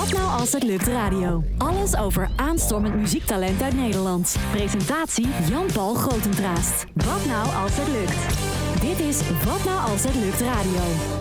Wat nou als het lukt radio? Alles over aanstormend muziektalent uit Nederland. Presentatie Jan-Paul Grotentraast. Wat nou als het lukt? Dit is Wat nou als het lukt radio.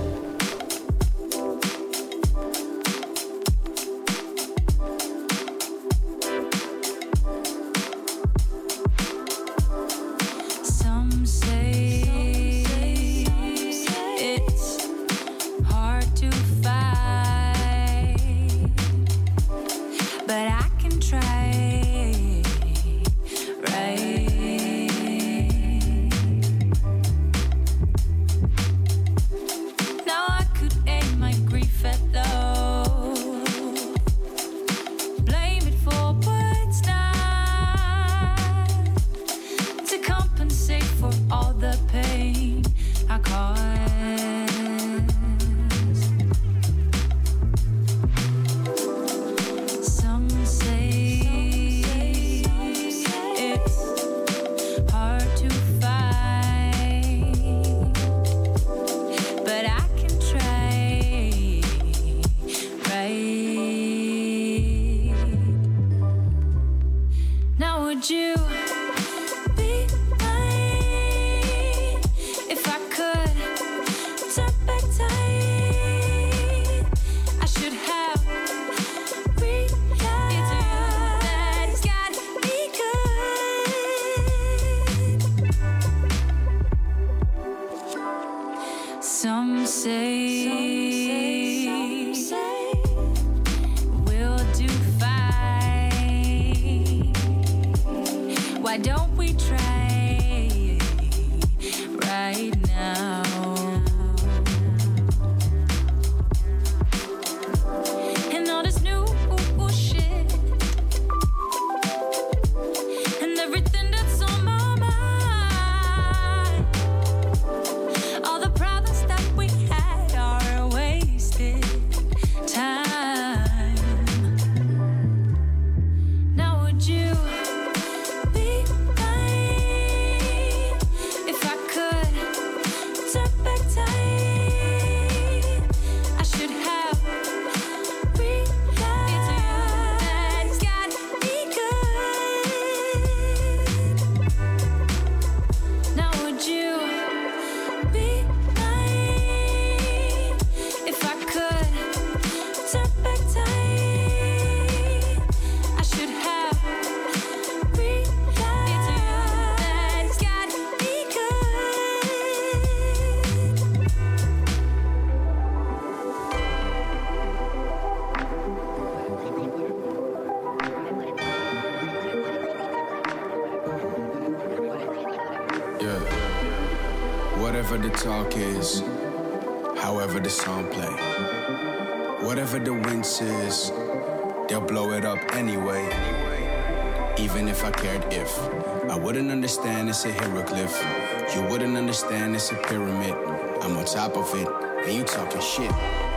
And you talking shit.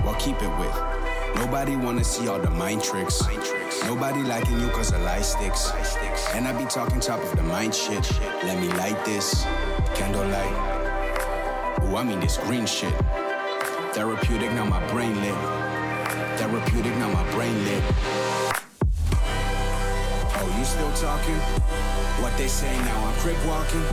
Well, keep it with. Nobody wanna see all the mind tricks. Nobody liking you cause the light sticks. And I be talking top of the mind shit. Let me light this candlelight. Ooh, I mean this green shit. Therapeutic, now my brain lit. Therapeutic, now my brain lit. Still talking? What they say now, I'm crip walking?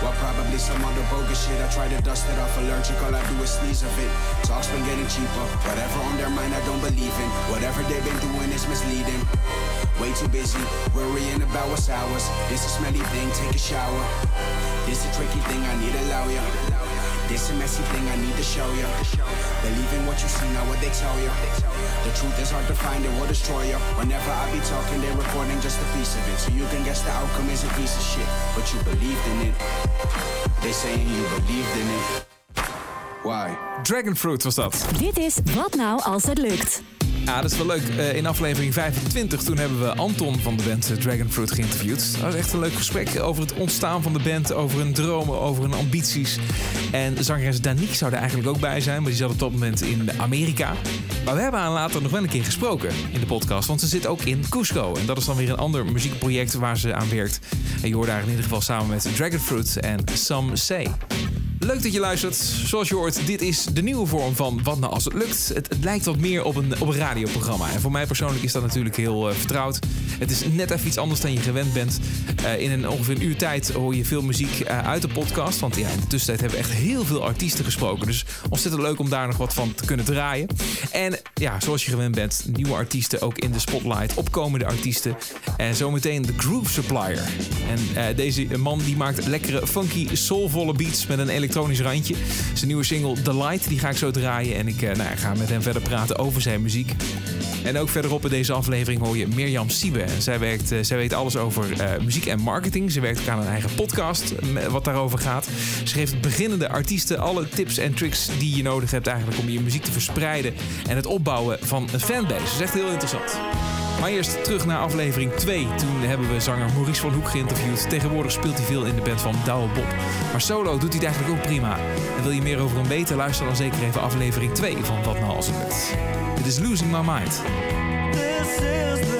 Well, probably some other bogus shit. I try to dust it off allergic, all I do is sneeze of it. Talk's been getting cheaper. Whatever on their mind, I don't believe in. Whatever they've been doing is misleading. Way too busy, worrying about what's ours. This a smelly thing, take a shower. This a tricky thing, I need a lawyer. This a messy thing, I need to show ya. Believe in what you see, not what they tell ya. The truth is hard to find, it will destroy ya. Whenever I be talking, they're recording just a piece of it. So you can guess the outcome is a piece of shit. But you believed in it. They saying you believed in it. Why? Dragonfruit was dat. Dit is Wat nou als het lukt. Ja, dat is wel leuk. Eh, in aflevering 25 toen hebben we Anton van de band eh, Dragonfruit geïnterviewd. Dat was echt een leuk gesprek over het ontstaan van de band, over hun dromen, over hun ambities. En zangeres Danique zou er eigenlijk ook bij zijn, maar die zat op dat moment in Amerika. Maar we hebben haar later nog wel een keer gesproken in de podcast, want ze zit ook in Cusco. En dat is dan weer een ander muziekproject waar ze aan werkt. En je hoort daar in ieder geval samen met Dragonfruit en Some Say. Leuk dat je luistert. Zoals je hoort, dit is de nieuwe vorm van Wat nou als het lukt. Het, het lijkt wat meer op een, op een radioprogramma. En voor mij persoonlijk is dat natuurlijk heel eh, vertrouwd. Het is net even iets anders dan je gewend bent. Eh, in een ongeveer een uur tijd hoor je veel muziek eh, uit de podcast. Want ja, in de tussentijd hebben we echt heel veel artiesten gesproken. Dus ontzettend leuk om daar nog wat van te kunnen draaien. En ja, zoals je gewend bent, nieuwe artiesten ook in de spotlight. Opkomende artiesten. En zometeen de Groove Supplier. En deze man die maakt lekkere, funky, soulvolle beats met een randje. Zijn nieuwe single The Light, die ga ik zo draaien. En ik eh, nou, ga met hem verder praten over zijn muziek. En ook verderop in deze aflevering hoor je Mirjam Siebe. Zij, werkt, eh, zij weet alles over eh, muziek en marketing. Ze werkt ook aan een eigen podcast wat daarover gaat. Ze geeft beginnende artiesten alle tips en tricks die je nodig hebt eigenlijk om je muziek te verspreiden en het opbouwen van een fanbase. Dat is echt heel interessant. Maar eerst terug naar aflevering 2. Toen hebben we zanger Maurice van Hoek geïnterviewd. Tegenwoordig speelt hij veel in de band van Douwe Bob. Maar solo doet hij het eigenlijk ook prima. En wil je meer over hem weten? Luister dan zeker even aflevering 2 van Wat Nou Als Het. Dit is Losing My Mind. This is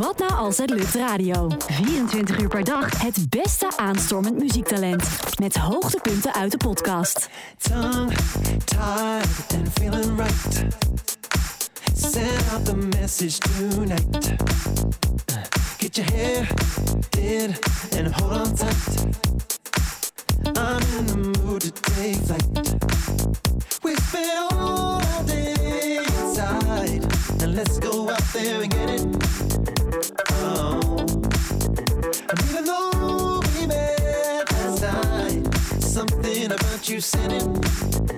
Wat nou als het lukt radio. 24 uur per dag het beste aanstormend muziektalent. Met hoogtepunten uit de podcast. tongue tied and feeling right. Send out the message tonight. Get your hair did and hold on tight. I'm in the mood to take flight. We spent all day inside, and let's go out there and get it. You said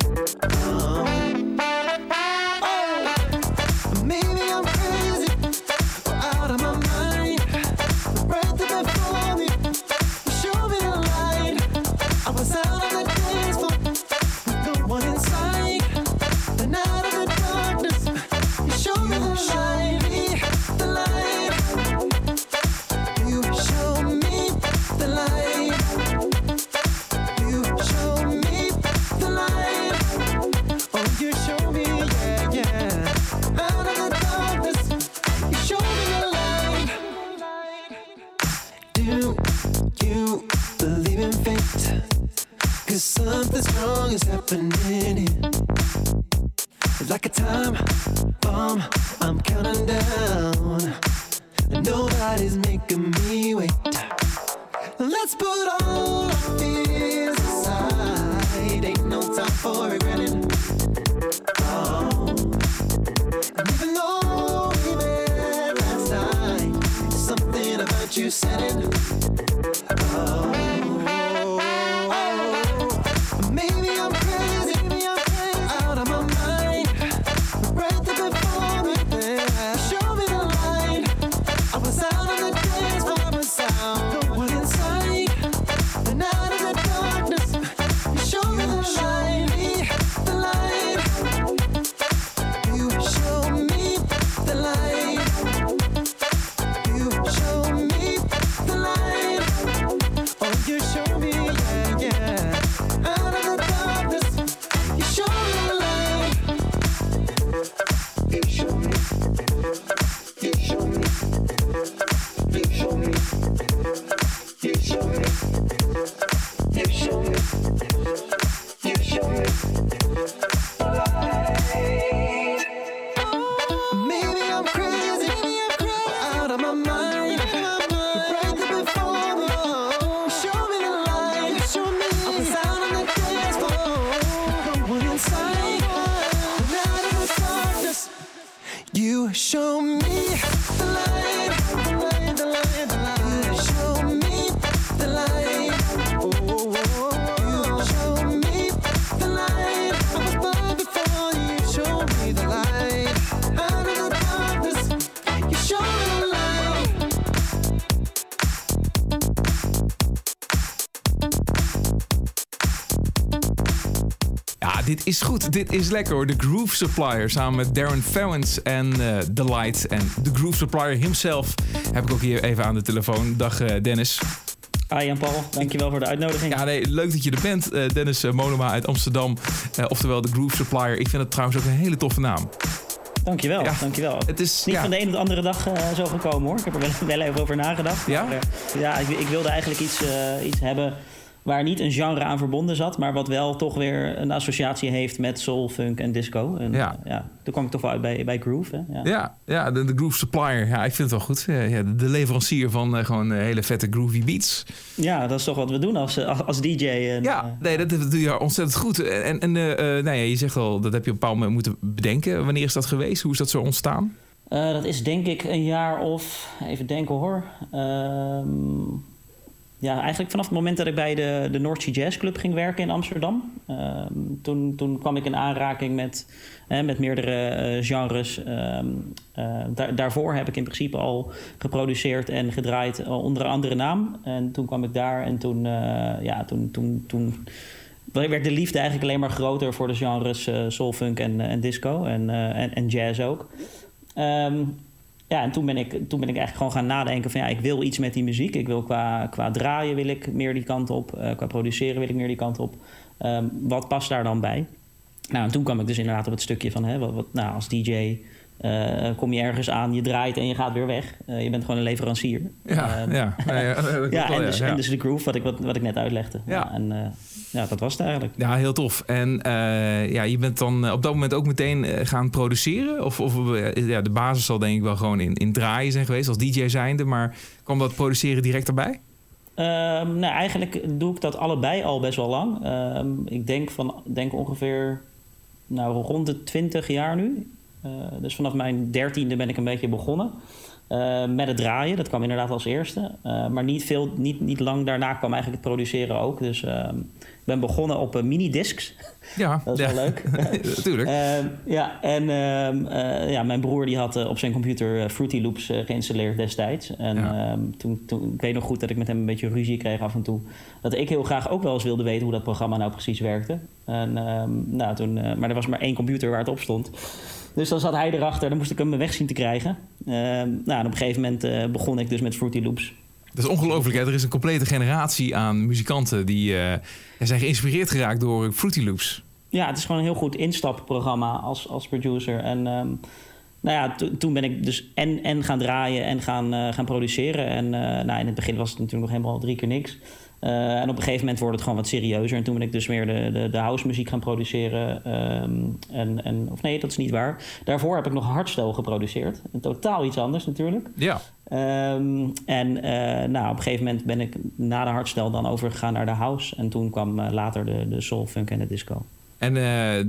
is goed. Dit is lekker hoor. De Groove Supplier samen met Darren Fowens en eh The Light. En de Groove Supplier himself heb ik ook hier even aan de telefoon. Dag eh, Dennis. Hi Jan-Paul, dankjewel voor de uitnodiging. Ja, nee, leuk dat je er bent. Eh, Dennis Monoma uit Amsterdam. Oftewel de Groove Supplier. Ik vind het trouwens ook een hele toffe naam. Dankjewel, Ja, dankjewel. het is- niet ja. van de ene op de andere dag zo gekomen hoor. Ik heb er wel, wel even over nagedacht. Ja? Maar, ja, ik, ik wilde eigenlijk iets, iets hebben waar niet een genre aan verbonden zat, maar wat wel toch weer een associatie heeft met soul, funk en disco. En, Ja. ja, toen kwam ik toch wel uit bij, bij groove. Hè? Ja. Ja, ja de, de Groove Supplier. Ja, ik vind het wel goed. Ja, de leverancier van eh, gewoon eh, hele vette groovy beats. Ja, dat is toch wat we doen als, eh, als, als DJ. En, Ja, nee, dat, dat doe je ontzettend goed. En, en nou ja, je zegt al, dat heb je op een bepaald moment moeten bedenken. Wanneer is dat geweest? Hoe is dat zo ontstaan? Dat is denk ik een jaar of, even denken hoor. Ehm, ja, eigenlijk vanaf het moment dat ik bij de, de North Jazz Club ging werken in Amsterdam. Ehm, toen, toen kwam ik in aanraking met, hè, met meerdere eh, genres. Ehm, eh, daar, daarvoor heb ik in principe al geproduceerd en gedraaid eh, onder een andere naam. En toen kwam ik daar en toen, ja, toen, toen, toen werd de liefde eigenlijk alleen maar groter voor de genres eh, soul, funk en, en disco en, en, en jazz ook. Ehm, ja, en toen ben, ik, toen ben ik eigenlijk gewoon gaan nadenken van ja, ik wil iets met die muziek. Ik wil qua, qua draaien wil ik meer die kant op. eh, qua produceren wil ik meer die kant op. Ehm, wat past daar dan bij? Nou, en toen kwam ik dus inderdaad op het stukje van hè, wat, wat, nou, als DJ eh, kom je ergens aan, je draait en je gaat weer weg. Eh, je bent gewoon een leverancier. Ja, Ehm, ja. ja, en, dus, ja. en dus de groove, wat ik, wat, wat ik net uitlegde. Ja. en ja, dat was het eigenlijk. Ja, heel tof. En eh, ja, je bent dan eh, op dat moment ook meteen eh, gaan produceren? Of, of ja, de basis zal denk ik wel gewoon in, in draaien zijn geweest als DJ zijnde. Maar kwam dat produceren direct erbij? Ehm, nou, eigenlijk doe ik dat allebei al best wel lang. Ehm, ik denk, van, denk ongeveer nou, rond de 20 jaar nu. Dus vanaf mijn dertiende ben ik een beetje begonnen. Eh, met het draaien, dat kwam inderdaad als eerste. Eh, maar niet, veel, niet, niet lang daarna kwam eigenlijk het produceren ook. Dus ehm, ik ben begonnen op uh, minidiscs. Ja, Dat is ja. wel leuk. Natuurlijk. Ehm, ja, en ehm, eh, ja, mijn broer die had eh, op zijn computer eh, Fruity Loops eh, geïnstalleerd destijds. En Ja. toen, toen, ik weet nog goed dat ik met hem een beetje ruzie kreeg af en toe. Dat ik heel graag ook wel eens wilde weten hoe dat programma nou precies werkte. En, nou, toen, eh, maar er was maar één computer waar het op stond. Dus dan zat hij erachter, dan moest ik hem weg zien te krijgen. Ehm, nou, en op een gegeven moment eh, begon ik dus met Fruity Loops. Dat is ongelooflijk. Hè? Er is een complete generatie aan muzikanten die eh, zijn geïnspireerd geraakt door Fruity Loops. Ja, het is gewoon een heel goed instapprogramma als, als producer. En ehm, nou ja, to- toen ben ik dus en, en gaan draaien en gaan, eh, gaan produceren. En nou, in het begin was het natuurlijk nog helemaal drie keer niks. Eh, en op een gegeven moment wordt het gewoon wat serieuzer. En toen ben ik dus meer de, de, de house muziek gaan produceren. Ehm, en, en, of nee, dat is niet waar. Daarvoor heb ik nog hardstyle geproduceerd. En totaal iets anders natuurlijk. Ja. Ehm, en eh, nou, op een gegeven moment ben ik na de hardstyle dan overgegaan naar de house. En toen kwam eh, later de, de soul, funk en de disco. En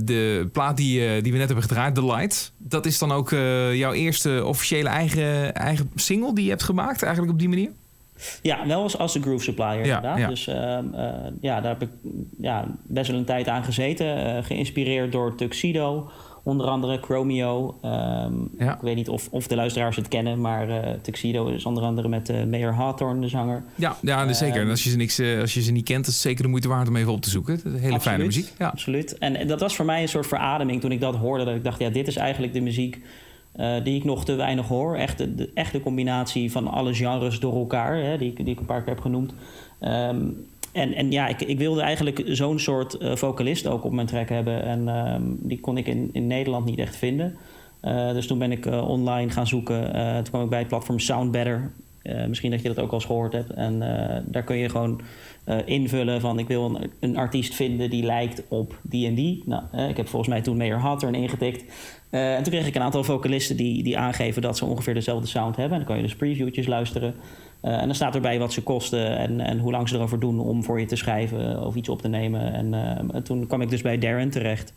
de plaat die, die we net hebben gedraaid, The Light, dat is dan ook jouw eerste officiële eigen, eigen single die je hebt gemaakt, eigenlijk op die manier? Ja, wel als, als de groove supplier Ja, inderdaad. ja. Dus ehm, eh, ja, daar heb ik ja, best wel een tijd aan gezeten. eh, geïnspireerd door Tuxedo, onder andere Chromeo. Ehm, Ja. Ik weet niet of, of de luisteraars het kennen, maar eh, Tuxedo is onder andere met eh Mayor Hawthorne, de zanger. Ja, ja zeker. Ehm, En als je, ze niks, als je ze niet kent, is het zeker de moeite waard om even op te zoeken. Hele fijne muziek. Ja. Absoluut. En, en dat was voor mij een soort verademing toen ik dat hoorde. Dat ik dacht, ja, dit is eigenlijk de muziek eh, die ik nog te weinig hoor. Echt de, echt de combinatie van alle genres door elkaar, hè, die, die ik een paar keer heb genoemd. Ehm, en, en ja, ik, ik wilde eigenlijk zo'n soort eh, vocalist ook op mijn track hebben. En ehm, die kon ik in, in Nederland niet echt vinden. Eh, dus toen ben ik online gaan zoeken. Toen kwam ik bij het platform Sound Better. Eh, misschien dat je dat ook al eens gehoord hebt. En daar kun je gewoon eh, invullen van... ik wil een, artiest vinden die lijkt op die en die. Nou, eh, ik heb volgens mij toen Mayor Hawthorne ingetikt. Eh, en toen kreeg ik een aantal vocalisten die, die aangeven... dat ze ongeveer dezelfde sound hebben. En dan kan je dus previewtjes luisteren. En dan staat erbij wat ze kosten en, en hoe lang ze erover doen... om voor je te schrijven of iets op te nemen. En toen kwam ik dus bij Darren terecht...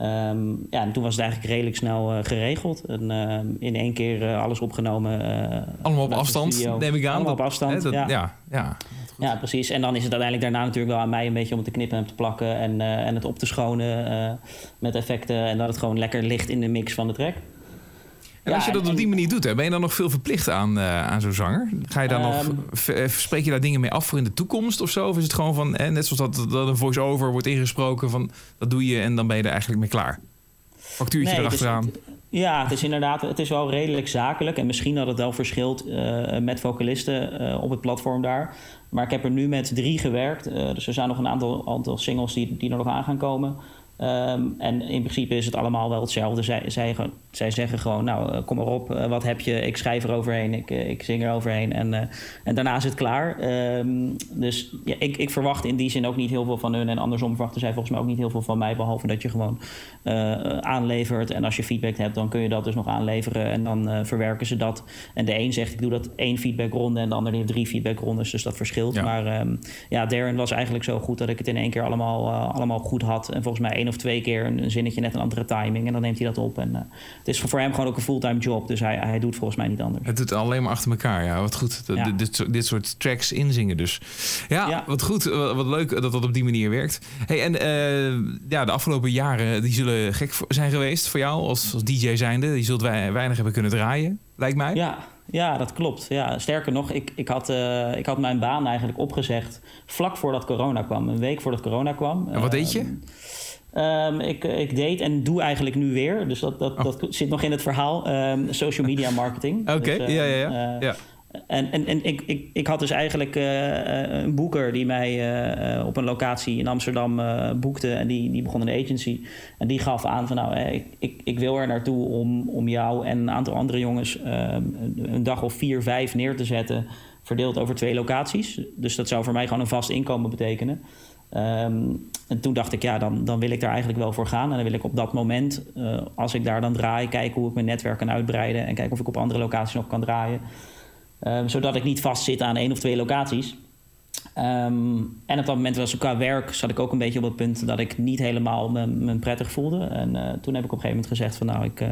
Ehm, ja, en toen was het eigenlijk redelijk snel eh, geregeld. En, ehm, in één keer eh, alles opgenomen. eh, Allemaal op afstand, neem ik aan. Allemaal op afstand, dat- ja. ja, ja. Ja, precies. En dan is het uiteindelijk daarna natuurlijk wel aan mij een beetje om het te knippen en te plakken. En, en het op te schonen met effecten. En dat het gewoon lekker ligt in de mix van de track. En als je dat op die manier doet, hè, ben je dan nog veel verplicht aan, eh, aan zo'n zanger? Ga je daar nog, Ehm. eh, spreek je daar dingen mee af voor in de toekomst of zo? Of is het gewoon van, eh, net zoals dat, dat een voice-over wordt ingesproken, van dat doe je en dan ben je er eigenlijk mee klaar? Factuurtje Nee, het is- erachteraan. Ja, het is inderdaad, het is wel redelijk zakelijk. En misschien dat het wel verschilt eh, met vocalisten op het platform daar. Maar ik heb er nu met drie gewerkt. Dus er zijn nog een aantal, aantal singles die, die er nog aan gaan komen. Ehm, en in principe is het allemaal wel hetzelfde. Zij, zij, zij zeggen gewoon, nou, eh, kom maar op, eh, wat heb je? Ik schrijf er overheen, ik, eh, ik zing er overheen. En, en daarna is het klaar. Ehm, dus ja, ik, ik verwacht in die zin ook niet heel veel van hun. En andersom verwachten zij volgens mij ook niet heel veel van mij. Behalve dat je gewoon aanlevert. En als je feedback hebt, dan kun je dat dus nog aanleveren. En dan verwerken ze dat. En de een zegt, ik doe dat één feedbackronde. En de ander heeft drie feedbackrondes. Dus dat verschilt. Ja. Maar ehm, ja, Darren was eigenlijk zo goed dat ik het in één keer allemaal, allemaal goed had. En volgens mij één of twee keer een, een zinnetje net een andere timing. En dan neemt hij dat op. En eh, het is voor hem gewoon ook een fulltime job. Dus hij, hij doet volgens mij niet anders. Het doet alleen maar achter elkaar, ja. Wat goed. Ja. Dit, dit, soort- dit soort tracks inzingen dus. Ja, Ja. wat goed. Wat, wat leuk dat dat op die manier werkt. Hey, en eh, ja, de afgelopen jaren die zullen gek zijn geweest voor jou als, als DJ zijnde. Die zult wij weinig hebben kunnen draaien, lijkt mij. Ja, ja, dat klopt. Ja, sterker nog, ik, ik, had, eh, ik had mijn baan eigenlijk opgezegd vlak voordat corona kwam. Een week voordat corona kwam. En wat deed je? Ehm, ehm, ik, ik deed en doe eigenlijk nu weer. Dus dat, dat, Oh. dat zit nog in het verhaal. ehm, social media marketing. Oké, Dus, ja, ja, ja. eh, ja. En, en, en ik, ik, ik had dus eigenlijk eh, eh, een boeker die mij eh, op een locatie in Amsterdam boekte. En die, die begon een agency. En die gaf aan van nou, ik, ik, ik wil er naartoe om, om jou en een aantal andere jongens een dag of vier, vijf neer te zetten. Verdeeld over twee locaties. Dus dat zou voor mij gewoon een vast inkomen betekenen. Ehm, en toen dacht ik, ja, dan, dan wil ik daar eigenlijk wel voor gaan. En dan wil ik op dat moment, eh, als ik daar dan draai, kijken hoe ik mijn netwerk kan uitbreiden. En kijken of ik op andere locaties nog kan draaien. Ehm, zodat ik niet vastzit aan één of twee locaties. Ehm, en op dat moment was qua werk zat ik ook een beetje op het punt dat ik niet helemaal me, me prettig voelde. En eh, toen heb ik op een gegeven moment gezegd van nou, ik, eh,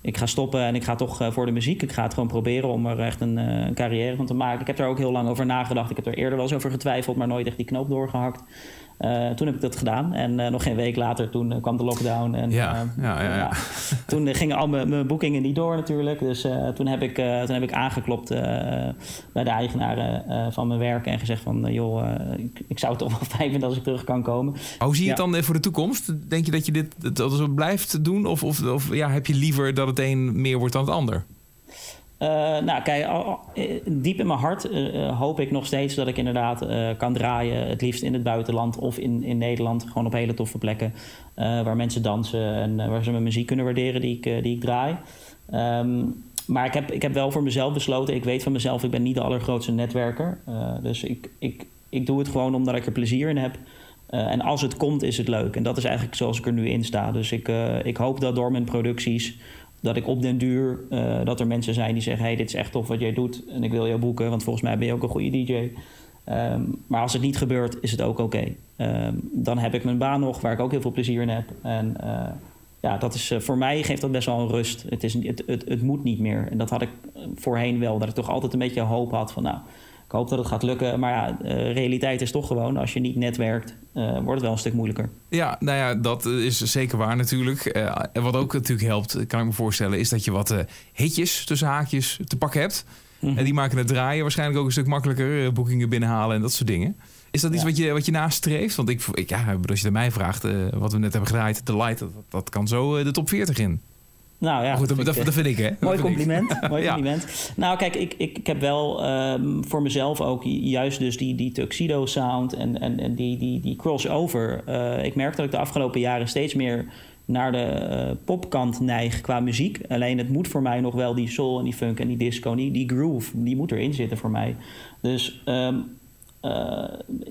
ik ga stoppen en ik ga toch eh, voor de muziek. Ik ga het gewoon proberen om er echt een, eh, een carrière van te maken. Ik heb daar ook heel lang over nagedacht. Ik heb er eerder wel eens over getwijfeld, maar nooit echt die knoop doorgehakt. Eh, toen heb ik dat gedaan. En eh, nog geen week later toen eh, kwam de lockdown. En, Ja, ja, ja, ja. toen gingen al mijn, boekingen niet door natuurlijk. Dus toen, heb ik, toen heb ik aangeklopt bij de eigenaren van mijn werk. En gezegd van, joh, ik, ik zou het toch wel fijn vinden als ik terug kan komen. Hoe zie je het dan voor de toekomst? Denk je dat je dit dat blijft doen? Of, of, of ja, heb je liever dat het een meer wordt dan het ander? Eh, nou, kijk, al- eh, diep in mijn hart eh, hoop ik nog steeds dat ik inderdaad kan draaien. Het liefst in het buitenland of in, in Nederland. Gewoon op hele toffe plekken. waar mensen dansen en waar ze mijn muziek kunnen waarderen die ik, die ik draai. Ehm, maar ik heb, ik heb wel voor mezelf besloten. Ik weet van mezelf, ik ben niet de allergrootste netwerker. Dus ik, ik, ik doe het gewoon omdat ik er plezier in heb. En als het komt, is het leuk. En dat is eigenlijk zoals ik er nu in sta. Dus ik, ik hoop dat door mijn producties, dat ik op den duur, eh, dat er mensen zijn die zeggen: hey, dit is echt tof wat jij doet. En ik wil jou boeken, want volgens mij ben je ook een goede DJ. Ehm, maar als het niet gebeurt, is het ook oké. Ehm, dan heb ik mijn baan nog, waar ik ook heel veel plezier in heb. En eh, ja, dat is, eh, voor mij geeft dat best wel een rust. Het, is, het, het, het moet niet meer. En dat had ik voorheen wel. Dat ik toch altijd een beetje hoop had van... nou, ik hoop dat het gaat lukken. Maar ja, de realiteit is toch gewoon... als je niet netwerkt, eh, wordt het wel een stuk moeilijker. Ja, nou ja, dat is zeker waar natuurlijk. Eh, en wat ook natuurlijk helpt, kan ik me voorstellen, is dat je wat eh, hitjes tussen haakjes te pakken hebt. Mhm. En die maken het draaien waarschijnlijk ook een stuk makkelijker. eh, boekingen binnenhalen en dat soort dingen. Is dat iets Ja. wat, je, wat je nastreeft? Want ik, ik, ja, als je het aan mij vraagt, eh, wat we net hebben gedraaid, The Light, dat, dat kan zo eh, de top 40 in. Nou ja, Maar goed, dat, vind dat, ik, dat vind ik, hè? Mooi compliment. Ja. compliment. Nou, kijk, ik, ik, ik heb wel ehm, voor mezelf ook juist dus die, die tuxedo sound en, en, en die, die, die crossover. Eh, ik merk dat ik de afgelopen jaren steeds meer naar de eh, popkant neig qua muziek. Alleen het moet voor mij nog wel die soul en die funk en die disco, die, die groove, die moet erin zitten voor mij. Dus ehm, eh,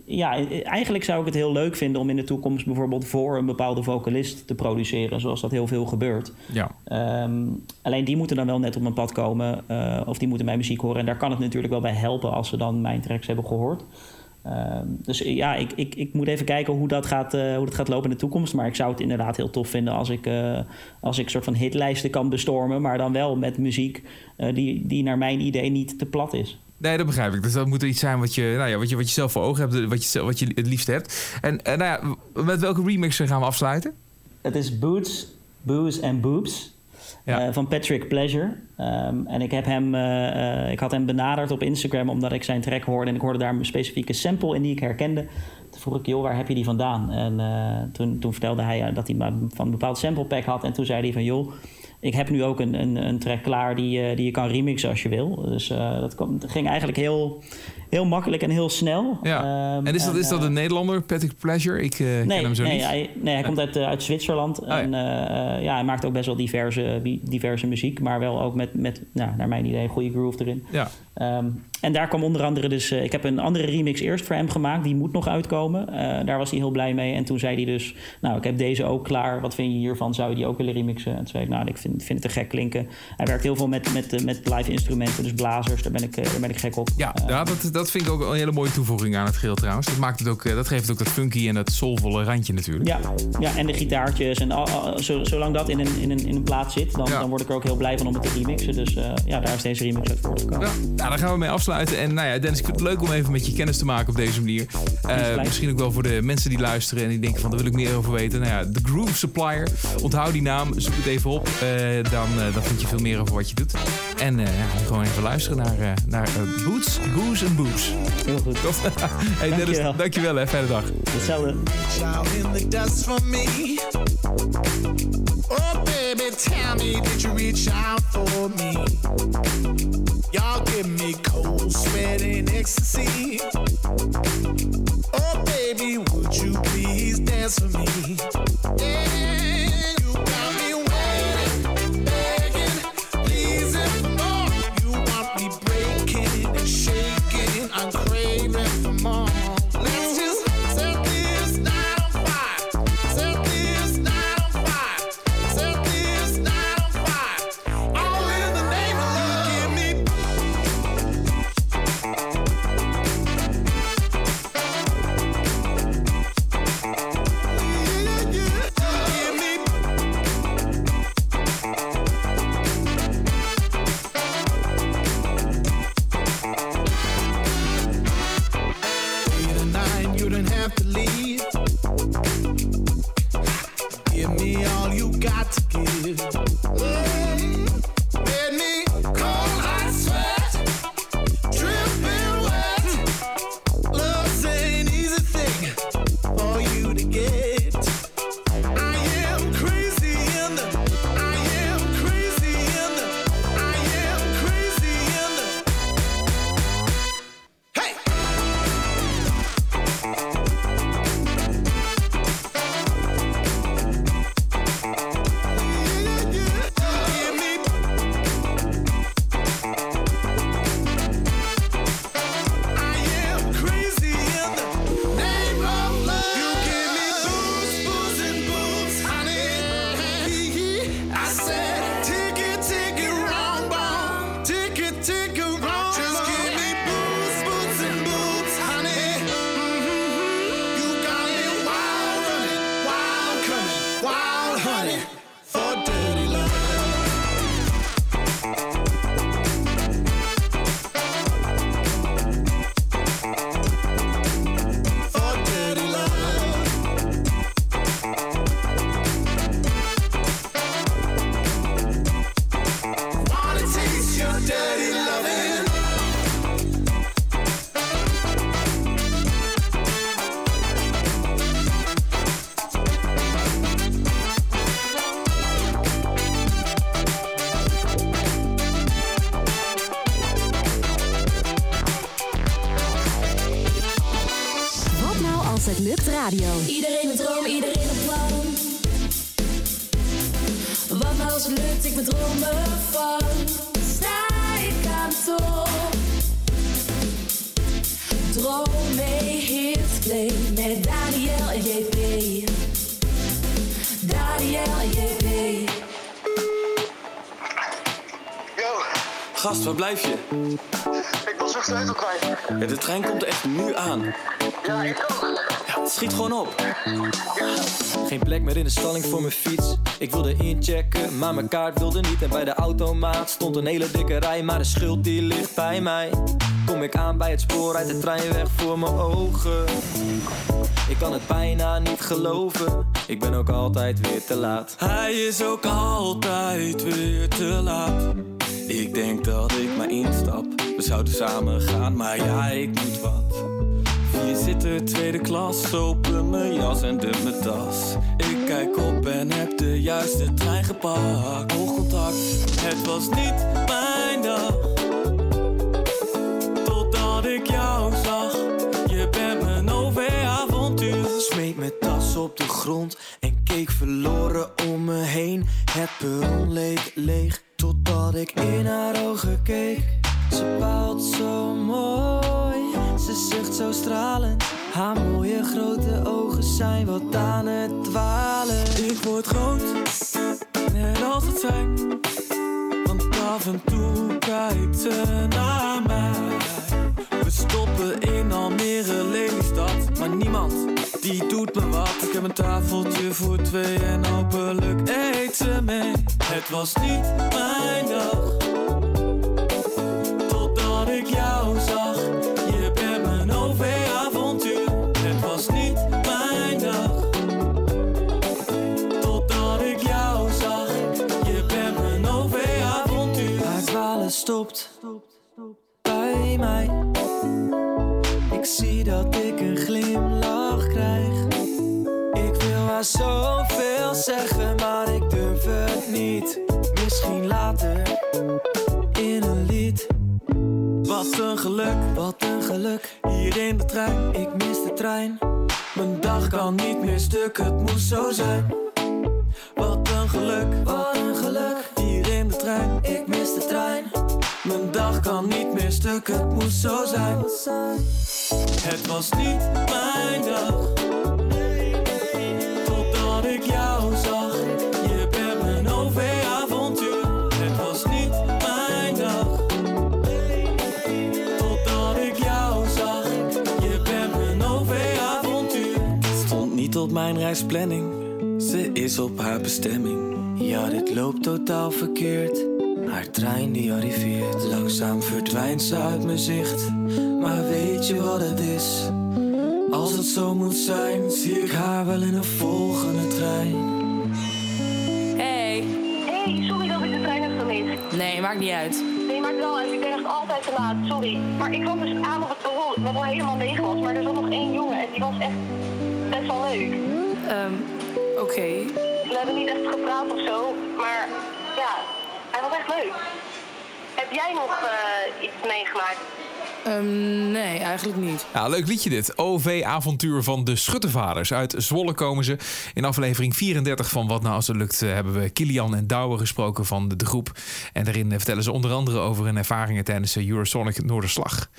ja, eigenlijk zou ik het heel leuk vinden om in de toekomst bijvoorbeeld voor een bepaalde vocalist te produceren, zoals dat heel veel gebeurt. Ja. Ehm, alleen die moeten dan wel net op mijn pad komen. eh, of die moeten mijn muziek horen. En daar kan het natuurlijk wel bij helpen als ze dan mijn tracks hebben gehoord. Ehm, dus ja, ik, ik, ik moet even kijken hoe dat, gaat, eh, hoe dat gaat lopen in de toekomst. Maar ik zou het inderdaad heel tof vinden als ik, eh als ik een soort van hitlijsten kan bestormen. Maar dan wel met muziek die, die naar mijn idee niet te plat is. Nee, dat begrijp ik. Dus dat moet iets zijn wat je, nou ja, wat je, wat je zelf voor ogen hebt, wat je, wat je het liefst hebt. En eh, nou ja, met welke remix gaan we afsluiten? Het is Boots, Booze and Boobs. Ja. eh, van Patrick Pleasure. Ehm, en ik, heb hem, eh, ik had hem benaderd op Instagram omdat ik zijn track hoorde. En ik hoorde daar een specifieke sample in die ik herkende. Toen vroeg ik, joh, waar heb je die vandaan? En toen, toen vertelde hij dat hij maar van een bepaald sample pack had. En toen zei hij van, joh, ik heb nu ook een, een, een track klaar die, eh, die je kan remixen als je wil. Dus eh, dat ging eigenlijk heel, heel makkelijk en heel snel. Ja. Ehm, en is dat, is dat eh, een Nederlander, Patrick Pleasure? Ik eh, ken hem zo nee, niet. Hij, nee, hij komt uit, eh, uit Zwitserland. ja. En eh, ja, hij maakt ook best wel diverse, diverse muziek. Maar wel ook met, met nou, naar mijn idee, een goede groove erin. Ja. Ehm, en daar kwam onder andere dus... eh, ik heb een andere remix eerst voor hem gemaakt. Die moet nog uitkomen. Eh, daar was hij heel blij mee. En toen zei hij dus... Nou, ik heb deze ook klaar. Wat vind je hiervan? Zou je die ook willen remixen? En toen zei ik, nou, ik vind, vind het te gek klinken. Hij werkt heel veel met, met, eh, met live instrumenten. Dus blazers, daar ben ik, eh, daar ben ik gek op. Ja, Eh, ja dat, dat vind ik ook een hele mooie toevoeging aan het geheel trouwens. Dat, maakt het ook, eh, dat geeft het ook dat funky en dat soulvolle randje natuurlijk. Ja, ja, en de gitaartjes. En al- al- zo- zolang dat in een, in, een, in een plaat zit, dan, Ja. dan word ik er ook heel blij van om het te remixen. Dus eh, ja, daar is deze remix uit voortgekomen. Ja, nou, daar gaan we mee afsluiten. En nou ja, Dennis, ik vind het leuk om even met je kennis te maken op deze manier. Eh, misschien ook wel voor de mensen die luisteren en die denken van, daar wil ik meer over weten. Nou ja, de Groove Supplier. Onthoud die naam, zoek het even op. Dan, dan vind je veel meer over wat je doet. En ja, gewoon even luisteren naar, naar Boots, Booze en Boobs. Heel goed. Tof. hey Dennis, Dankjewel. dankjewel hè. Fijne dag. Hetzelfde. Out in the dust for me. Oh, baby, tell me, did you reach out for me? Y'all give me cold sweat and ecstasy. Oh, baby, would you please dance for me? Yeah, you got radio. Iedereen een droom, iedereen een plan. Wat nou als het lukt, ik mijn dromen van. Sta ik aan de top. Droom mee, hits play met Daniel en JP. Daniel en JP. Yo, Gast, waar blijf je? ik was mijn sleutel kwijt. Ja, de trein komt echt nu aan. Ja, ik ook. Schiet gewoon op. Geen plek meer in de stalling voor mijn fiets. Ik wilde inchecken, maar mijn kaart wilde niet. En bij de automaat stond een hele dikke rij. Maar de schuld die ligt bij mij. Kom ik aan bij het spoor, uit de trein weg voor mijn ogen. Ik kan het bijna niet geloven. Ik ben ook altijd weer te laat. Hij is ook altijd weer te laat. Ik denk dat ik maar instap. We zouden samen gaan, maar ja, ik moet wat. Vier zitten tweede klas, open mijn jas en dump mijn tas. Ik kijk op en heb de juiste trein gepakt. Oogcontact, het was niet mijn dag. Totdat ik jou zag. Je bent mijn OV-avontuur. Smeet mijn tas op de grond en keek verloren om me heen. Het perron leek leeg, totdat ik in haar ogen keek. Ze bouwt zo mooi, ze zucht zo stralend. Haar mooie grote ogen zijn wat aan het dwalen. Ik word groot, net als het zijn. Want af en toe kijkt ze naar mij. We stoppen in Almere, Lelystad. Maar niemand, die doet me wat. Ik heb een tafeltje voor twee en hopelijk eet ze mee. Het was niet mijn dag. Mij. Ik zie dat ik een glimlach krijg. Ik wil haar zoveel zeggen, maar ik durf het niet. Misschien later in een lied. Wat een geluk, wat een geluk. Hier in de trein, ik mis de trein. Mijn dag kan niet meer stuk, het moest zo zijn. Wat een geluk, wat een geluk. Hier in de trein, ik mis de trein. Mijn dag kan niet meer stuk, het moest zo zijn. Het was niet mijn dag. Totdat ik jou zag. Je bent mijn OV-avontuur. Het was niet mijn dag. Totdat ik jou zag. Je bent mijn OV-avontuur. Stond niet op mijn reisplanning. Ze is op haar bestemming. Ja, dit loopt totaal verkeerd. Haar trein die arriveert. Langzaam verdwijnt ze uit mijn zicht. Maar weet je wat het is? Als het zo moet zijn, zie ik haar wel in een volgende trein. Hey. Hey, sorry dat ik de trein heb gemist. Nee, maakt niet uit. Nee, maakt wel uit. Ik ben echt altijd te laat. Sorry. Maar ik kwam dus aan op het perron, wat al helemaal leeg was. Maar er zat nog één jongen en die was echt best wel leuk. Ehm, oké. We hebben niet echt gepraat of zo, maar ja, was echt leuk. Heb jij nog eh, iets meegemaakt? Ehm, nee, eigenlijk niet. Ja, leuk liedje dit. OV-avontuur van de Schuttenvaders. Uit Zwolle komen ze. In aflevering 34 van Wat Nou Als Het Lukt... eh, hebben we Kilian en Douwe gesproken van de, de groep. En daarin eh, vertellen ze onder andere over hun ervaringen... tijdens de Eurosonic Noorderslag.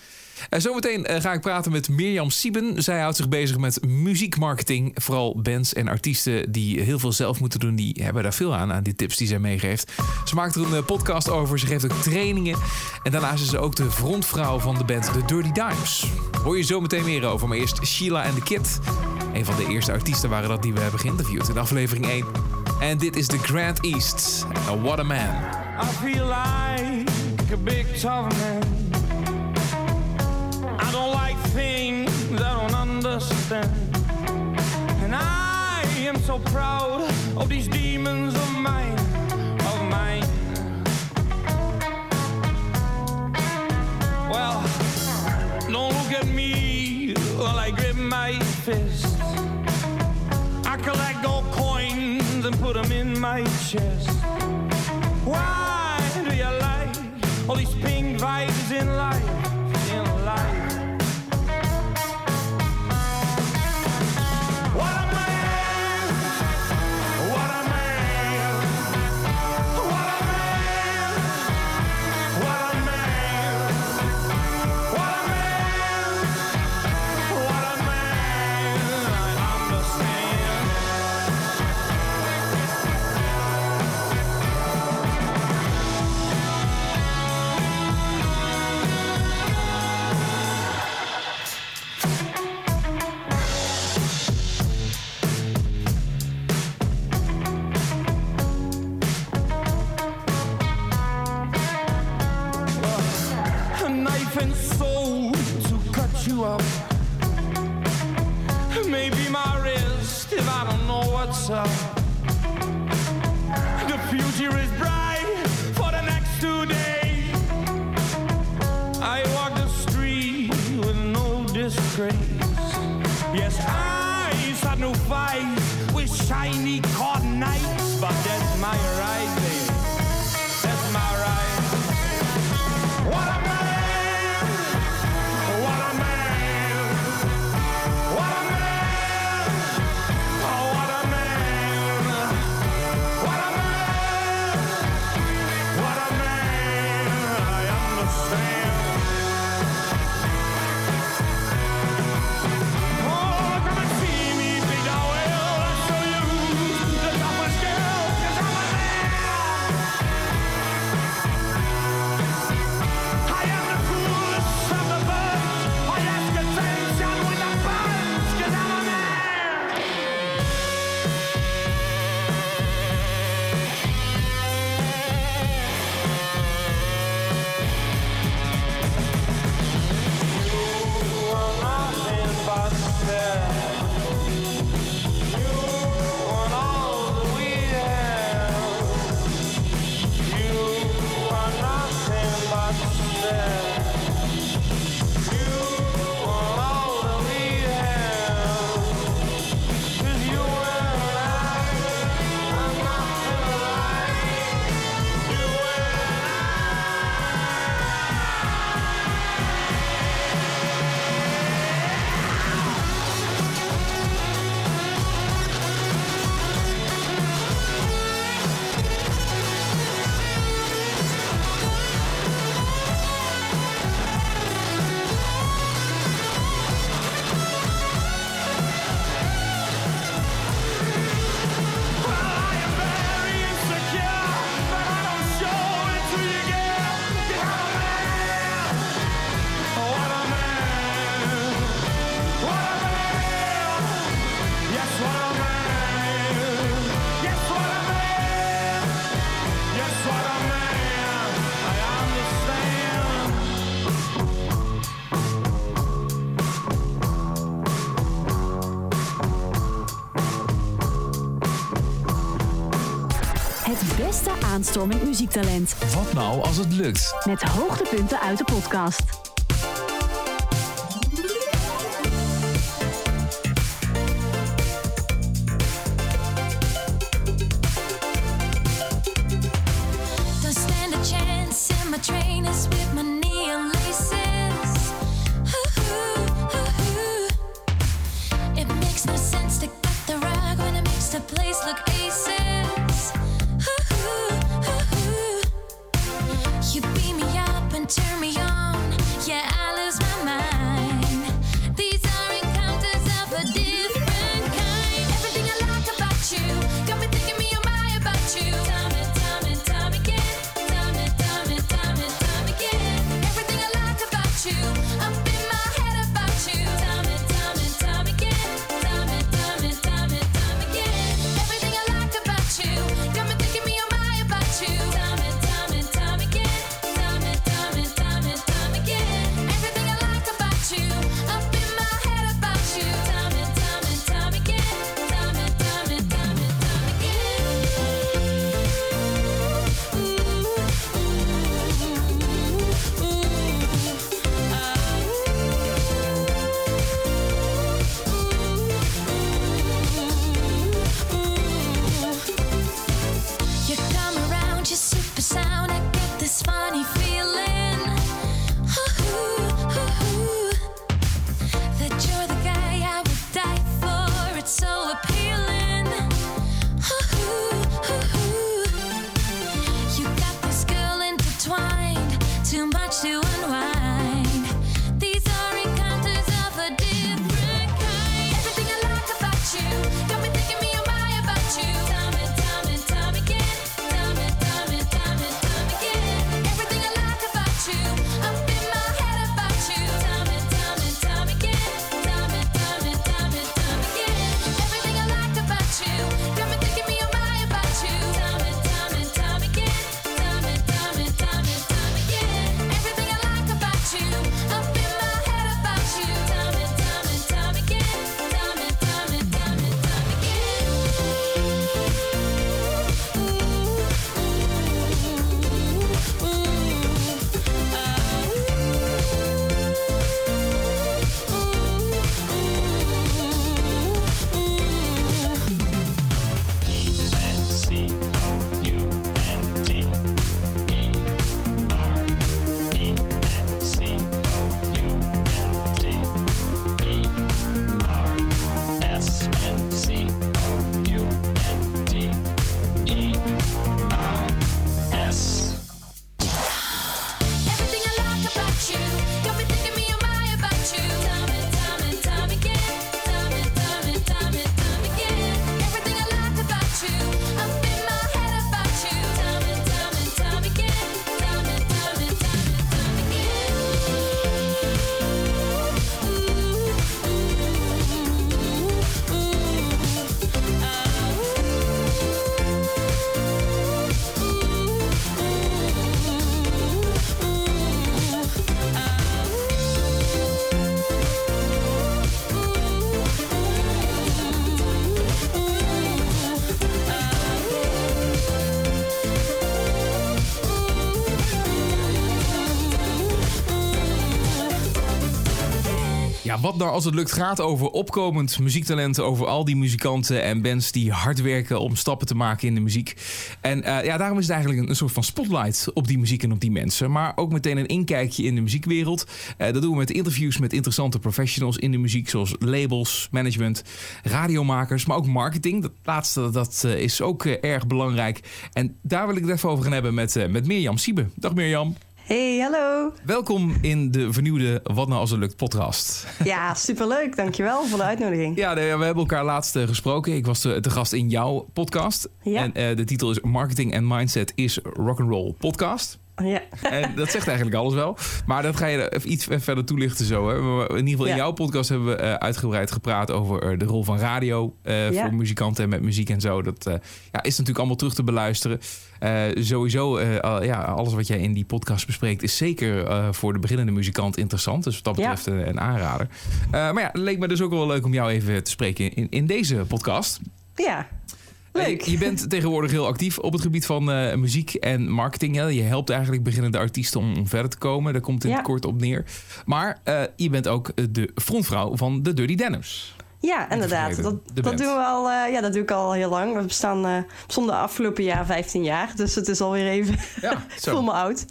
En zometeen eh, ga ik praten met Mirjam Sieben. Zij houdt zich bezig met muziekmarketing. Vooral bands en artiesten die heel veel zelf moeten doen... die hebben daar veel aan, aan die tips die zij meegeeft. Ze maakt er een eh, podcast over. Ze geeft ook trainingen. En daarnaast is ze ook de frontvrouw van de band The Dirty Dimes. Hoor je zo meteen meer over. Maar eerst Sheila and the Kid. Een van de eerste artiesten waren dat die we hebben geïnterviewd in aflevering 1. En dit is The Grand East. What a Man. I feel like a big tough man. I don't like things I don't understand. And I am so proud of these demons of mine, of mine. Well, don't look at me while I grip my fist. I collect gold coins and put them in my chest. Why do you like all these pink vibes in life? aanstormend muziektalent. Wat nou als het lukt? Met hoogtepunten uit de podcast. Wat nou als het lukt gaat over opkomend muziektalenten, over al die muzikanten en bands die hard werken om stappen te maken in de muziek. En eh, ja, daarom is het eigenlijk een, soort van spotlight op die muziek en op die mensen. Maar ook meteen een inkijkje in de muziekwereld. Eh, dat doen we met interviews met interessante professionals in de muziek, zoals labels, management, radiomakers, maar ook marketing. Dat laatste dat, eh, is ook erg belangrijk. En daar wil ik het even over gaan hebben met, met Mirjam Siebe. Dag Mirjam. Hey, hallo. Welkom in de vernieuwde Wat nou als het lukt podcast. Ja, superleuk. Dankjewel voor de uitnodiging. Ja, nee, we hebben elkaar laatst eh, gesproken. Ik was te, te gast in jouw podcast. Ja. En eh, de titel is Marketing and Mindset is Rock'n'Roll Podcast. Ja. En dat zegt eigenlijk alles wel. Maar dat ga je even iets verder toelichten zo. Hè. In ieder geval in Ja. jouw podcast hebben we eh, uitgebreid gepraat over eh, de rol van radio eh, Ja. voor muzikanten en met muziek en zo. Dat ja, is natuurlijk allemaal terug te beluisteren. Sowieso, ja, alles wat jij in die podcast bespreekt is zeker voor de beginnende muzikant interessant. Dus wat dat betreft een, een aanrader. Maar ja, het leek me dus ook wel leuk om jou even te spreken in, in deze podcast. Ja. Leuk. Je bent tegenwoordig heel actief op het gebied van eh, muziek en marketing. Hè? Je helpt eigenlijk beginnende artiesten om, verder te komen. Daar komt het in Ja. het kort op neer. Maar eh, je bent ook eh, de frontvrouw van de Dirty Denims. Ja, inderdaad. Dat, dat doen we al, eh, ja, dat doe ik al heel lang. We bestaan eh bestonden afgelopen jaar 15 jaar. Dus het is alweer even. Ja, ik voel me oud.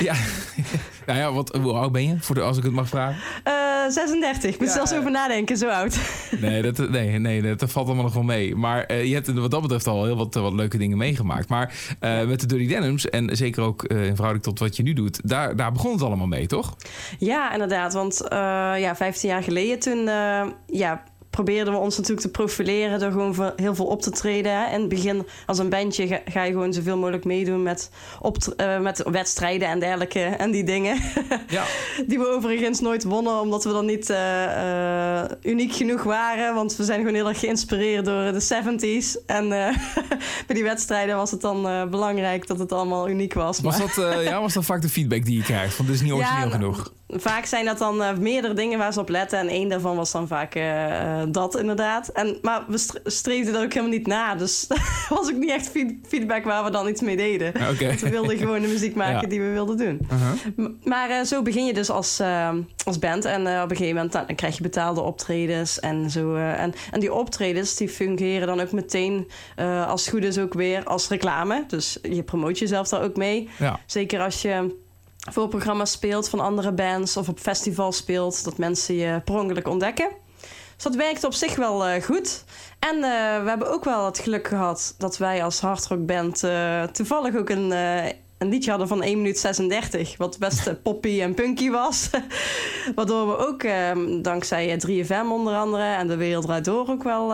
Ja, nou ja, wat, hoe oud ben je? Voor de, als ik het mag vragen. Eh 36. Ik moet Ja. zelfs over nadenken, zo oud. Nee, dat, nee, nee, dat valt allemaal nog wel mee. Maar eh, je hebt wat dat betreft al heel wat, eh, wat leuke dingen meegemaakt. Maar eh, met de Dirty Denims, en zeker ook eh, in verhouding tot wat je nu doet... daar, daar begon het allemaal mee, toch? Ja, inderdaad. Want eh, ja, 15 jaar geleden toen eh, ja, probeerden we ons natuurlijk te profileren door gewoon heel veel op te treden. Hè. In het begin als een bandje ga, ga je gewoon zoveel mogelijk meedoen met, opt- eh, met wedstrijden en dergelijke en die dingen. Ja. Die we overigens nooit wonnen omdat we dan niet eh, eh, uniek genoeg waren. Want we zijn gewoon heel erg geïnspireerd door de 70s. En bij die wedstrijden was het dan belangrijk dat het allemaal uniek was. Was Maar- dat, ja, was dat vaak de feedback die je krijgt? Van dit is niet origineel Ja, nou, genoeg. Vaak zijn dat dan eh, meerdere dingen waar ze op letten. En één daarvan was dan vaak eh, eh, dat inderdaad. En, maar we stre- streefden er ook helemaal niet na. Dus was ook niet echt feed- feedback waar we dan iets mee deden. Oké. Want we wilden gewoon de muziek maken Ja. die we wilden doen. M- Maar zo begin je dus als, als band. En op een gegeven moment dan, dan krijg je betaalde optredens. En, zo, en, en die optredens die fungeren dan ook meteen als het goed is ook weer als reclame. Dus je promoot jezelf daar ook mee. Ja. Zeker als je voor programma's speelt van andere bands of op festivals speelt, dat mensen je per ongeluk ontdekken. Dus dat werkt op zich wel eh, goed. En eh, we hebben ook wel het geluk gehad dat wij als hardrockband eh toevallig ook een, een liedje hadden van 1 minuut 36, wat best poppy en punky was. Waardoor we ook eh, dankzij 3FM onder andere en de Wereld Draait Door ook wel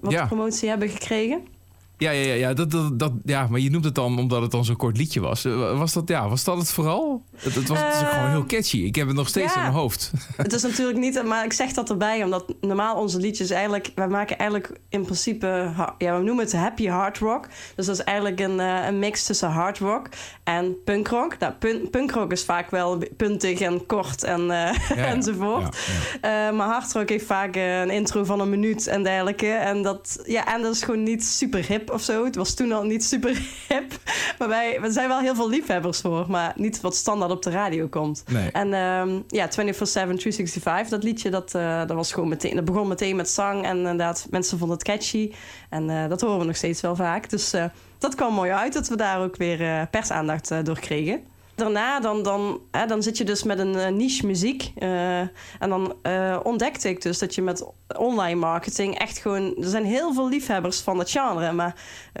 wat Ja. promotie hebben gekregen. Ja, ja, ja, ja, dat, dat, dat, ja, maar je noemt het dan omdat het dan zo'n kort liedje was. Eh, Was dat, ja, was dat het vooral? Het, het was het is ook gewoon heel catchy. Ik heb het nog steeds ja. in mijn hoofd. Het is natuurlijk niet, maar ik zeg dat erbij, omdat normaal onze liedjes eigenlijk, wij maken eigenlijk in principe, ja, we noemen het happy hard rock. Dus dat is eigenlijk een, eh, een mix tussen hard rock en punkrock. Nou, pun- punkrock is vaak wel puntig en kort en, eh, ja. enzovoort. Maar hard rock heeft vaak een intro van een minuut en dergelijke. En dat, ja, en dat is gewoon niet super hip of zo. Het was toen al niet super hip. Maar wij, we zijn wel heel veel liefhebbers voor, maar niet wat standaard op de radio komt. Nee. En ehm, ja, 24-7, 365, dat liedje, dat, eh, dat, was gewoon meteen, dat begon meteen met zang. En inderdaad, mensen vonden het catchy. En eh, dat horen we nog steeds wel vaak. Dus eh, dat kwam mooi uit dat we daar ook weer persaandacht door kregen. Daarna dan, dan, hè, dan zit je dus met een eh, niche muziek. eh, en dan eh, ontdekte ik dus dat je met online marketing echt gewoon... Er zijn heel veel liefhebbers van het genre, maar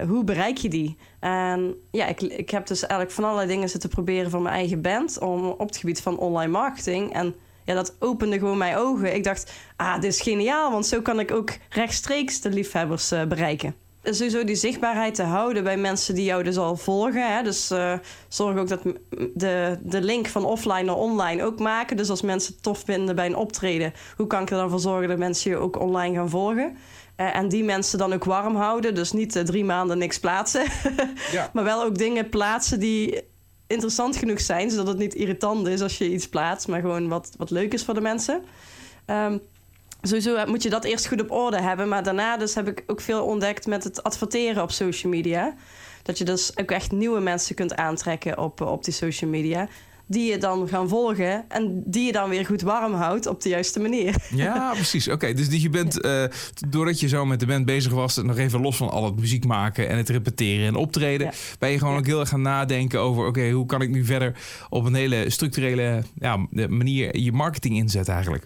hoe bereik je die? En ja, ik, ik heb dus eigenlijk van allerlei dingen zitten proberen voor mijn eigen band... Om, op het gebied van online marketing. En ja, dat opende gewoon mijn ogen. Ik dacht, ah, dit is geniaal, want zo kan ik ook rechtstreeks de liefhebbers bereiken sowieso die zichtbaarheid te houden bij mensen die jou dus al volgen. Hè? Dus eh, zorg ook dat de, de link van offline naar online ook maken. Dus als mensen het tof vinden bij een optreden, hoe kan ik er dan voor zorgen dat mensen je ook online gaan volgen? Eh, en die mensen dan ook warm houden. Dus niet eh, drie maanden niks plaatsen. maar wel ook dingen plaatsen die interessant genoeg zijn, zodat het niet irritant is als je iets plaatst, maar gewoon wat, wat leuk is voor de mensen. Ehm, Sowieso moet je dat eerst goed op orde hebben. Maar daarna dus heb ik ook veel ontdekt met het adverteren op social media. Dat je dus ook echt nieuwe mensen kunt aantrekken op, op die social media. die je dan gaan volgen en die je dan weer goed warm houdt op de juiste manier. Ja, precies. Oké, dus je bent, eh, doordat je zo met de band bezig was, nog even los van al het muziek maken en het repeteren en optreden, ben je gewoon ook heel erg gaan nadenken over, oké, hoe kan ik nu verder op een hele structurele ja, manier je marketing inzetten eigenlijk?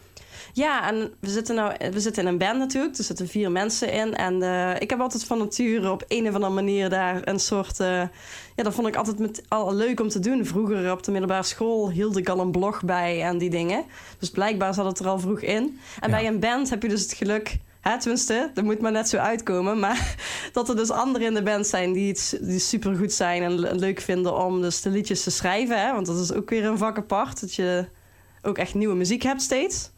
Ja, en we zitten, nou, we zitten in een band natuurlijk. Er zitten vier mensen in. En eh, ik heb altijd van nature op een of andere manier daar een soort... eh, ja, dat vond ik altijd met, al leuk om te doen. Vroeger op de middelbare school hield ik al een blog bij en die dingen. Dus blijkbaar zat het er al vroeg in. En bij een band heb je dus het geluk... Hè, tenminste, dat moet maar net zo uitkomen. Maar dat er dus anderen in de band zijn die, het, die supergoed zijn... en le- leuk vinden om dus de liedjes te schrijven. Hè? Want dat is ook weer een vak apart. Dat je ook echt nieuwe muziek hebt steeds.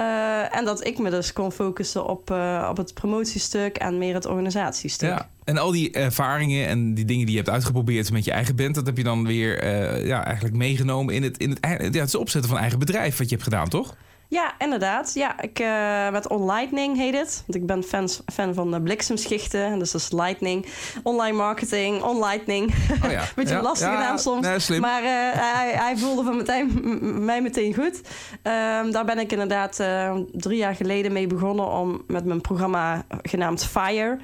Eh, en dat ik me dus kon focussen op, eh, op het promotiestuk en meer het organisatiestuk. Ja. En al die ervaringen en die dingen die je hebt uitgeprobeerd met je eigen band, dat heb je dan weer eh, ja, eigenlijk meegenomen in het, in het, ja, het opzetten van eigen bedrijf wat je hebt gedaan, toch? Ja, inderdaad. Ja, ik, eh, met OnLightning heet het. Want ik ben fans, fan van de bliksemschichten. Dus dat is Lightning. Online marketing, OnLightning. Oh ja. Beetje Ja, lastige ja, naam soms. nee, slim. Maar eh, hij, hij voelde van meteen, mij meteen goed. Ehm, daar ben ik inderdaad eh, drie jaar geleden mee begonnen... om met mijn programma genaamd Fire...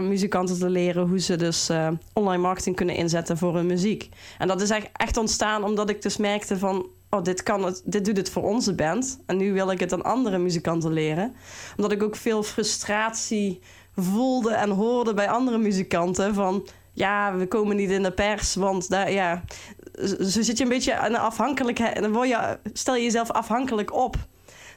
muzikanten te leren hoe ze dus online marketing kunnen inzetten voor hun muziek. En dat is echt, echt ontstaan omdat ik dus merkte van... Oh, dit, kan het, dit doet het voor onze band. En nu wil ik het aan andere muzikanten leren. Omdat ik ook veel frustratie voelde en hoorde bij andere muzikanten. Van ja, we komen niet in de pers. Want daar, ja, zo zit je een beetje aan de afhankelijkheid. En dan word je, stel je jezelf afhankelijk op.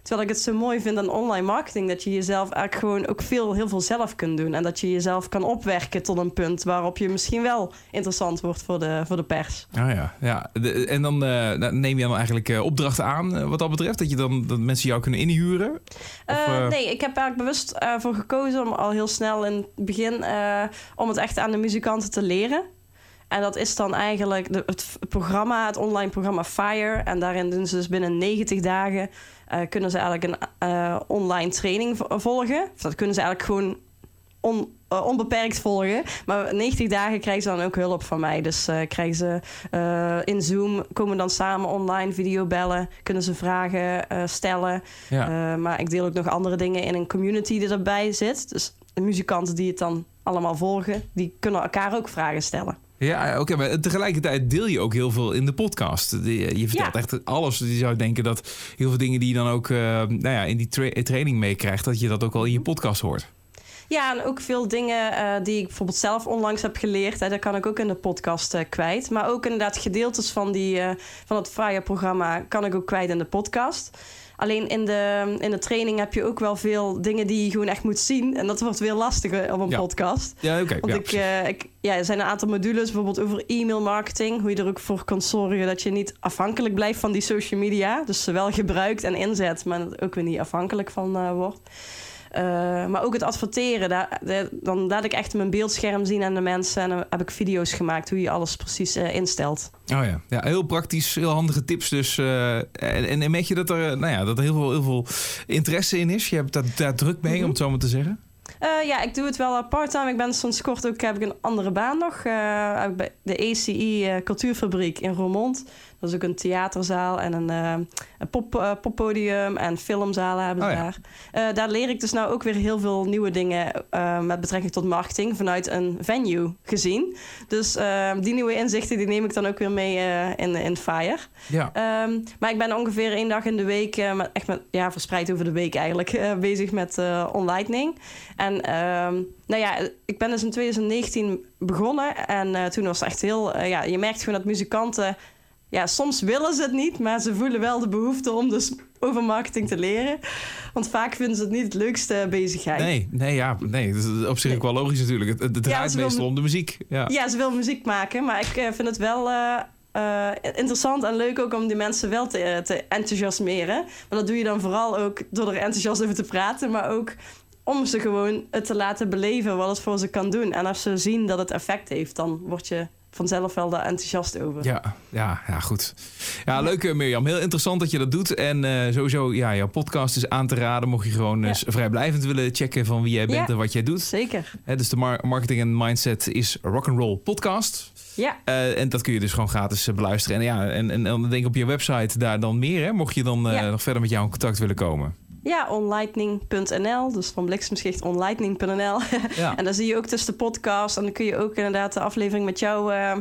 Terwijl ik het zo mooi vind aan online marketing, dat je jezelf eigenlijk gewoon ook veel, heel veel zelf kunt doen. En dat je jezelf kan opwerken tot een punt waarop je misschien wel interessant wordt voor de, voor de pers. Ah ja, ja. De- en dan eh, nou, neem je dan eigenlijk eh, opdrachten aan eh, wat dat betreft? Dat je dan dat mensen jou kunnen inhuren? Of, nee, ik heb eigenlijk bewust voor gekozen om al heel snel in het begin om het echt aan de muzikanten te leren. En dat is dan eigenlijk de, het programma, het online programma Fire. En daarin doen ze dus binnen 90 dagen kunnen ze eigenlijk een eh, online training vo- volgen. Of dat kunnen ze eigenlijk gewoon on- eh, onbeperkt volgen. Maar 90 dagen krijgen ze dan ook hulp van mij. Dus eh, krijgen ze eh, in Zoom, komen dan samen online videobellen. Kunnen ze vragen eh, stellen. Ja. Eh, maar ik deel ook nog andere dingen in een community die erbij zit. Dus de muzikanten die het dan allemaal volgen, die kunnen elkaar ook vragen stellen. Ja, oké, maar tegelijkertijd deel je ook heel veel in de podcast. Die- Je vertelt Ja. echt alles. Je zou denken dat heel veel dingen die je dan ook eh, nou ja, in die tra- training meekrijgt, dat je dat ook al in je podcast hoort. Ja, en ook veel dingen eh, die ik bijvoorbeeld zelf onlangs heb geleerd. Hè, dat kan ik ook in de podcast eh, kwijt. Maar ook inderdaad gedeeltes van, die, eh, van het Fire-programma kan ik ook kwijt in de podcast. Alleen in de, in de training heb je ook wel veel dingen die je gewoon echt moet zien. En dat wordt weer lastiger op een Ja. podcast. Ja, oké. Want ja, ik, eh, ik, ja, er zijn een aantal modules, bijvoorbeeld over e-mail marketing. Hoe je er ook voor kan zorgen dat je niet afhankelijk blijft van die social media. Dus ze wel gebruikt en inzet, maar ook weer niet afhankelijk van eh, wordt. Eh, maar ook het adverteren, daar, dan laat ik echt mijn beeldscherm zien aan de mensen. En dan heb ik video's gemaakt hoe je alles precies eh, instelt. Oh ja. ja, heel praktisch, heel handige tips. Dus, eh, en, en, en merk je dat er, nou ja, dat er heel, veel, heel veel interesse in is? Je hebt daar, daar druk mee, om het zo maar te zeggen? Ja, ik doe het wel part-time. Ik ben sinds kort ook heb ik een andere baan nog. Bij de ACI eh, Cultuurfabriek in Roermond. Dat is ook een theaterzaal en een, eh, een pop, eh, poppodium en filmzalen hebben ze Oh ja. daar. Eh, daar leer ik dus nou ook weer heel veel nieuwe dingen met betrekking tot marketing vanuit een venue gezien. Dus die nieuwe inzichten die neem ik dan ook weer mee in, in Fire. Ja. Ehm, maar ik ben ongeveer één dag in de week, met, echt met, ja, verspreid over de week eigenlijk, bezig met onlightning. En ehm, nou ja, ik ben dus in 2019 begonnen en toen was het echt heel, ja, je merkt gewoon dat muzikanten, ja, soms willen ze het niet, maar ze voelen wel de behoefte om dus over marketing te leren. Want vaak vinden ze het niet het leukste bezigheid. Nee, nee, ja, nee. Dat is op zich ook wel logisch natuurlijk. Het, het draait wil- meestal om de muziek. Ja. Ja, ze wil muziek maken, maar ik eh, vind het wel eh, eh, interessant en leuk ook om die mensen wel te, te enthousiasmeren. Maar dat doe je dan vooral ook door er enthousiast over te praten, maar ook om ze gewoon het te laten beleven wat het voor ze kan doen. En als ze zien dat het effect heeft, dan word je vanzelf wel daar enthousiast over. Ja, ja, ja, goed. Ja, leuk eh, Mirjam. Heel interessant dat je dat doet. En eh, sowieso, ja, jouw podcast is aan te raden. Mocht je gewoon eh, vrijblijvend willen checken van wie jij bent Ja. en wat jij doet. Zeker. Hè, dus de mar- marketing en mindset is Rock'n'Roll Podcast. Ja. En dat kun je dus gewoon gratis beluisteren. En ja, en, en, en denk op je website daar dan meer, hè, mocht je dan Ja. nog verder met jou in contact willen komen. Ja, onlightning.nl. Dus van bliksemschicht onlightning.nl. Ja. en dan zie je ook dus de podcast. En dan kun je ook inderdaad de aflevering met jou... eh,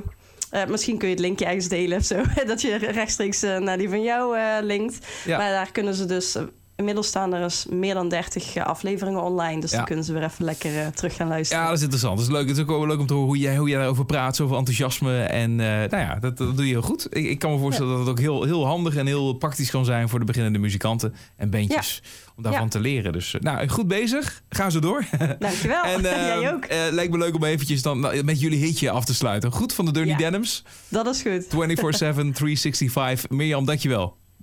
eh, misschien kun je het linkje ergens delen of zo. dat je rechtstreeks eh, naar die van jou linkt. Ja. Maar daar kunnen ze dus... eh, inmiddels staan er dus meer dan 30 afleveringen online. Dus Ja. dan kunnen ze weer even lekker eh, terug gaan luisteren. Ja, dat is interessant. Dat is leuk. Het is ook wel leuk om te horen hoe jij, hoe jij daarover praat. Zoveel enthousiasme. En eh, nou ja, dat, dat doe je heel goed. Ik, ik kan me voorstellen dat het ook heel, heel handig en heel praktisch kan zijn voor de beginnende muzikanten en bandjes. Om daarvan te leren. Dus eh, nou, goed bezig. Ga zo door. Dankjewel. En eh, Jij ook. eh, lijkt me leuk om eventjes dan nou, met jullie hitje af te sluiten. Goed van de Dirty. Denims. Dat is goed. 24-7, 365. Mirjam, dankjewel.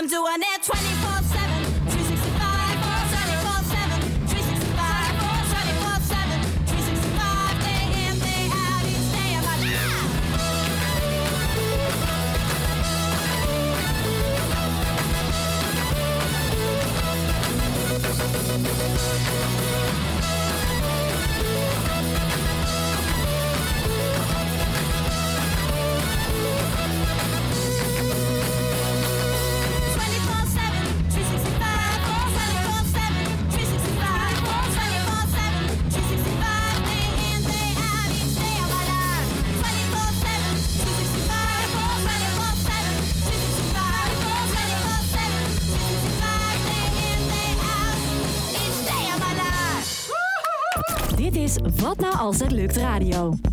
I'm doing it 24 Wat nou als het lukt radio.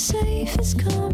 safest come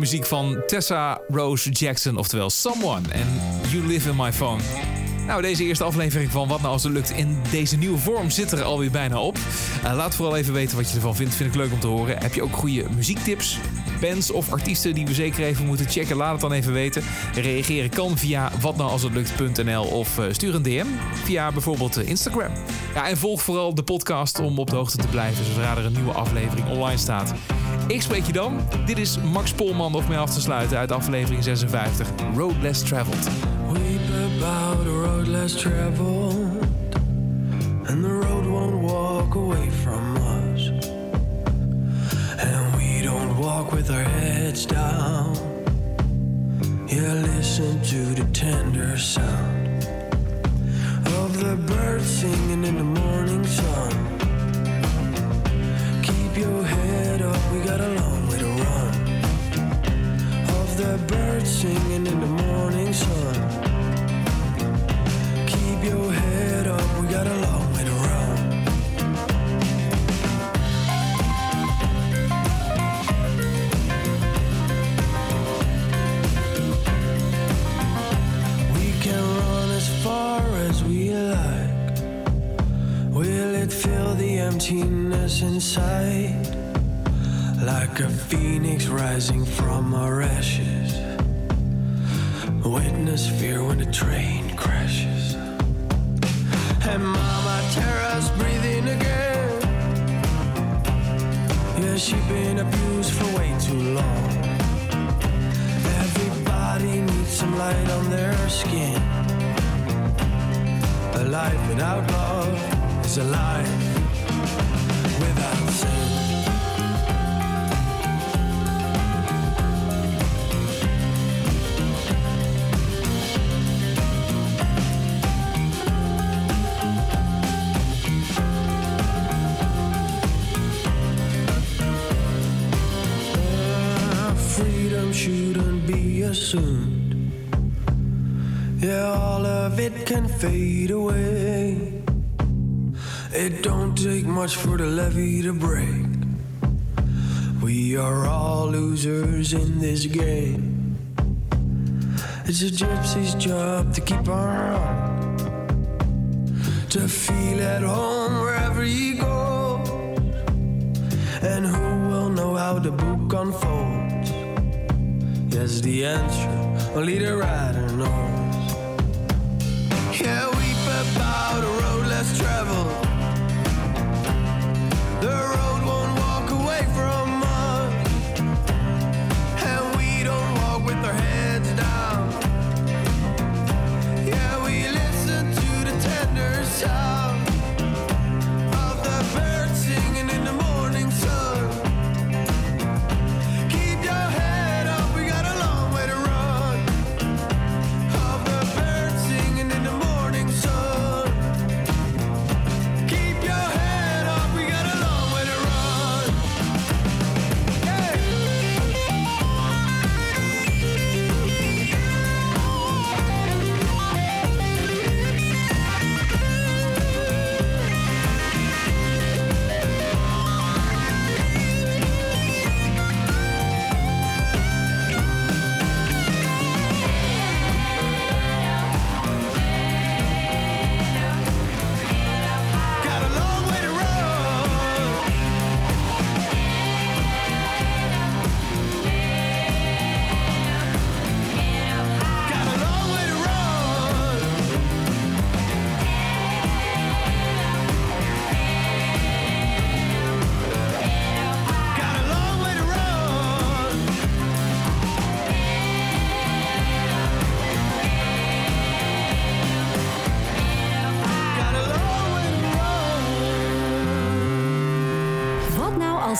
muziek van Tessa Rose Jackson, oftewel Someone. En You Live in My Phone. Nou, deze eerste aflevering van Wat Nou Als Het Lukt in deze nieuwe vorm zit er alweer bijna op. Uh, laat vooral even weten wat je ervan vindt. Vind ik leuk om te horen. Heb je ook goede muziektips? Bands of artiesten die we zeker even moeten checken? Laat het dan even weten. Reageren kan via watnoualshetlukt.nl of uh, stuur een DM via bijvoorbeeld uh, Instagram. Ja, en volg vooral de podcast om op de hoogte te blijven zodra er een nieuwe aflevering online staat. Ik spreek je dan. Dit is Max Polman of mee af te sluiten uit aflevering 56, Road Less Traveled. Weep about a road less traveled, and the road won't walk away from us. And we don't walk with our heads down. Yeah, listen to the tender fade away. It don't take much for the levee to break. We are all losers in this game. It's a gypsy's job to keep on to feel at home wherever he goes. And who will know how the book unfolds? Yes, the answer only the writer knows.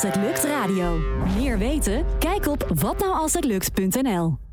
Het lukt radio? Meer weten? Kijk op watnoualshetlukt.nl.